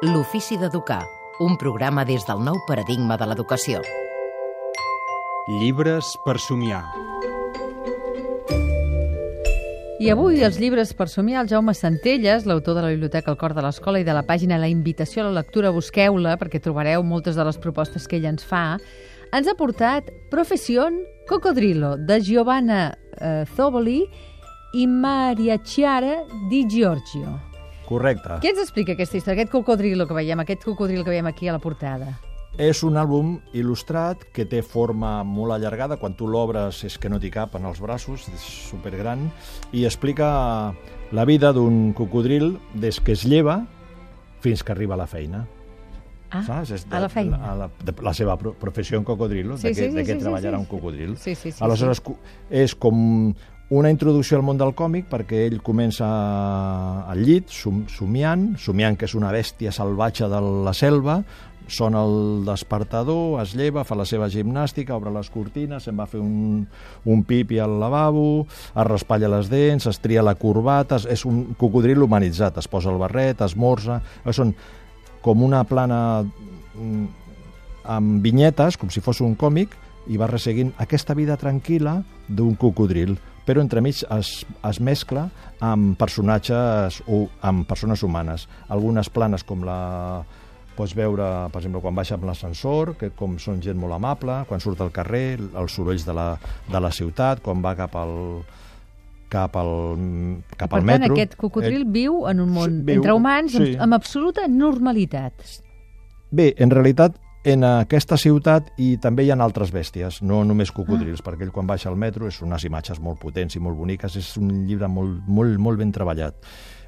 L'ofici d'educar, un programa des del nou paradigma de l'educació. Llibres per somiar. I avui els llibres per somiar, el Jaume Centelles, l'autor de la Biblioteca El Cor de l'Escola i de la pàgina La invitació a la lectura, busqueu-la perquè trobareu moltes de les propostes que ell ens fa, ens ha portat Profession Cocodrilo, de Giovanna eh, Zoboli i Maria Chiara Di Giorgio. Correcte. Què ens explica aquesta història, aquest cocodrilo que veiem, aquest cocodril que veiem aquí a la portada? És un àlbum il·lustrat que té forma molt allargada. Quan tu l'obres és que no t'hi cap en els braços, és supergran, i explica la vida d'un cocodril des que es lleva fins que arriba a la feina. Ah, Saps? És a la feina. La, la, de, la seva pro- professió en cocodrilo, Sí, de, sí, què, sí, de què sí, sí, treballarà sí. un cocodril. Sí, sí, sí, Aleshores, cu- és com una introducció al món del còmic perquè ell comença al llit, som, somiant, somiant que és una bèstia salvatge de la selva, sona el despertador, es lleva, fa la seva gimnàstica, obre les cortines, se'n va fer un, un pipi al lavabo, es raspalla les dents, es tria la corbata, és- és un cocodril humanitzat, es posa el barret, esmorza... Són com una plana mm, amb vinyetes, com si fos un còmic, i va resseguint aquesta vida tranquil·la d'un cocodril, però entremig es, es mescla amb personatges o amb persones humanes. Algunes planes com la pots veure, per exemple, quan baixa amb l'ascensor, que com són gent molt amable, quan surt al carrer, els sorolls de la, de la ciutat, quan va cap al cap al, cap per al tant, metro. aquest cocodril Eh, viu en un món viu, entre humans sí. amb, amb absoluta normalitat. Bé, en realitat, en aquesta ciutat i també hi ha altres bèsties, no només cocodrils, perquè ell quan baixa al metro és unes imatges molt potents i molt boniques, és un llibre molt, molt, molt ben treballat.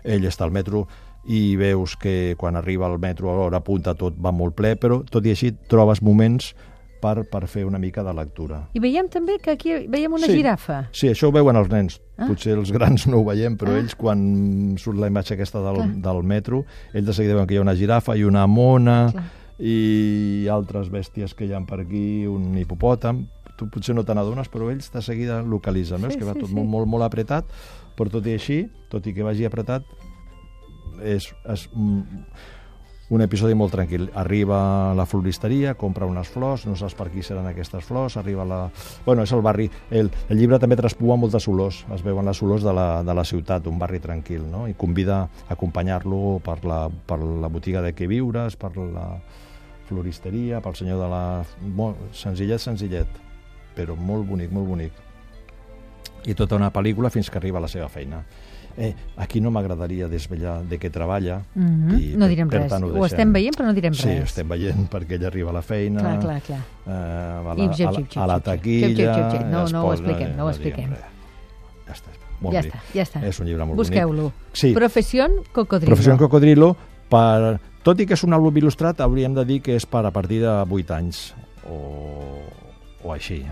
Ell està al metro i veus que quan arriba al metro a l'hora punta tot va molt ple, però tot i així trobes moments per, per fer una mica de lectura. I veiem també que aquí veiem una Sí. girafa. Sí, això ho veuen els nens. Ah. Potser els grans no ho veiem, però Ah. ells, quan surt la imatge aquesta del, Clar. del metro, ells de seguida veuen que hi ha una girafa i una mona Clar. I altres bèsties que hi ha per aquí, un hipopòtam. Tu potser no te n'adones, però ells de seguida localitzen. Veus Sí, que va sí, tot sí. molt, molt, molt apretat, però tot i així, tot i que vagi apretat, és, és un, episodi molt tranquil. Arriba a la floristeria, compra unes flors, no saps per qui seran aquestes flors, arriba a la... Bueno, és el barri... El, el llibre també traspua moltes olors, es veuen les olors de la, de la ciutat, un barri tranquil, no? I convida a acompanyar-lo per la, per la botiga de què viures, per la floristeria, pel senyor de la... Molt, senzillet, senzillet, però molt bonic, molt bonic. I tota una pel·lícula fins que arriba a la seva feina. Eh, aquí no m'agradaria desvetllar de què treballa. Mhm. i No per- direm per res. tant, Ho deixem. estem veient, però no direm Sí, res. estem veient perquè ell arriba a la feina, Clar, clar, clar. Eh, a la, a, la, a la taquilla... No, es no ho expliquem, no ho expliquem. Ja està. Molt Ja bonic. està, ja està. És un llibre molt Busqueu-lo. Sí. Profession Cocodrilo. Professió en cocodrilo, per... tot i que és un àlbum il·lustrat, hauríem de dir que és per a partir de 8 anys o, o així.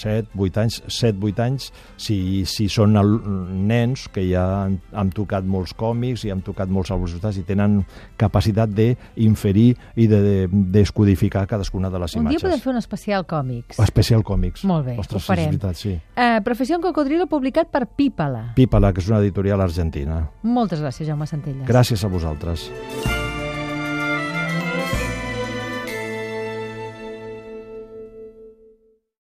7, 8 anys, 7, 8 anys, si, si són el, nens que ja han, han tocat molts còmics i han tocat molts il·lustrats i tenen capacitat d'inferir i de, de descodificar cadascuna de les Un dia imatges. podem fer un especial còmics. Especial còmics. Molt bé, Ostres, ho farem. Veritat, sí. Uh, Profession Cocodrilo publicat per Pípala. Pípala, que és una editorial argentina. Moltes gràcies, Jaume Centelles. Gràcies a vosaltres.